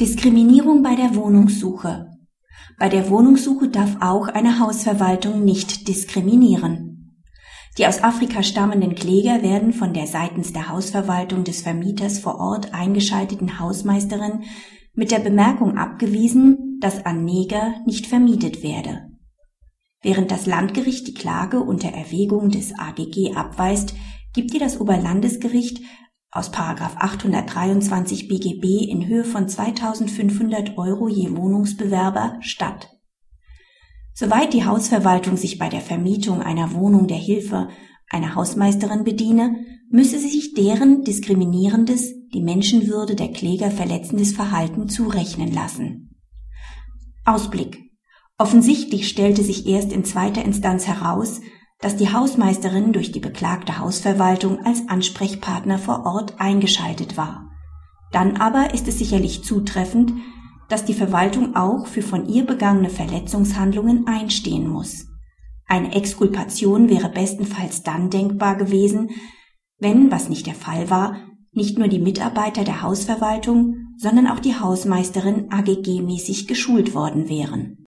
Diskriminierung bei der Wohnungssuche. Bei der Wohnungssuche darf auch eine Hausverwaltung nicht diskriminieren. Die aus Afrika stammenden Kläger werden von der seitens der Hausverwaltung des Vermieters vor Ort eingeschalteten Hausmeisterin mit der Bemerkung abgewiesen, dass an Neger nicht vermietet werde. Während das Landgericht die Klage unter Erwägung des AGG abweist, gibt ihr das Oberlandesgericht aus 823 BGB in Höhe von 2500 Euro je Wohnungsbewerber statt. Soweit die Hausverwaltung sich bei der Vermietung einer Wohnung der Hilfe einer Hausmeisterin bediene, müsse sie sich deren diskriminierendes, die Menschenwürde der Kläger verletzendes Verhalten zurechnen lassen. Ausblick. Offensichtlich stellte sich erst in zweiter Instanz heraus, dass die Hausmeisterin durch die beklagte Hausverwaltung als Ansprechpartner vor Ort eingeschaltet war. Dann aber ist es sicherlich zutreffend, dass die Verwaltung auch für von ihr begangene Verletzungshandlungen einstehen muss. Eine Exkulpation wäre bestenfalls dann denkbar gewesen, wenn, was nicht der Fall war, nicht nur die Mitarbeiter der Hausverwaltung, sondern auch die Hausmeisterin AGG-mäßig geschult worden wären